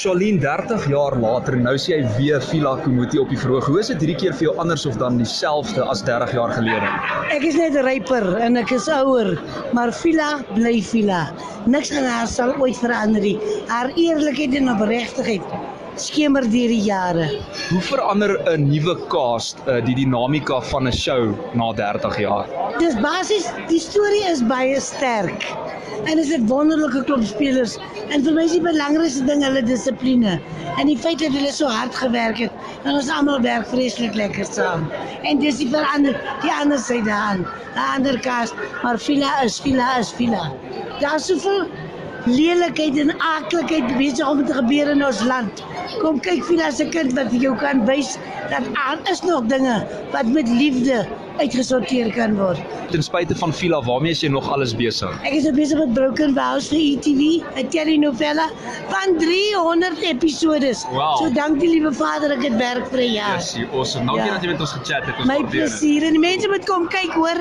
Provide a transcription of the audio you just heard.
Charlene 30 jaar later nou sê jy weer Villa Komotie op die verhoog. Hoe is dit hierdie keer vir jou anders of dan dieselfde as 30 jaar gelede? Ek is net ryper en ek is ouer, maar Villa bly Villa. Niks aan haar sal ooit verander nie. Haar eerlikheid en opregtigheid skemer deur die jare. Hoe verander 'n nuwe cast uh, die dinamika van 'n show na 30 jaar? Dis basies die storie is baie sterk. En is dit wonderlike klop spelers en vir my is die belangrikste ding hulle dissipline en die feit dat hulle so hard gewerk het en ons almal werk vreeslik lekker saam. En dis die verander die ander sy daan, 'n ander cast, maar Villa is Villa is Villa. Daar's soveel lelikheid en aaklikheid besig om te gebeur in ons land. Kom kyk Villa se kind wat vir jou kan wys dat aan is nog dinge wat met liefde uitgesorteer kan word. Ten spyte van Villa, waarmee is jy nog alles besig? Ek is nou besig met Broken Vows vir ETV, 'n telenovela van 300 episodes. Wow. So dankie liewe Vader, ek het werk vir 'n jaar. Yes, awesome. Dankie Ja. dat jy met ons gechat het. Ons My plesier en die mense moet kom kyk hoor.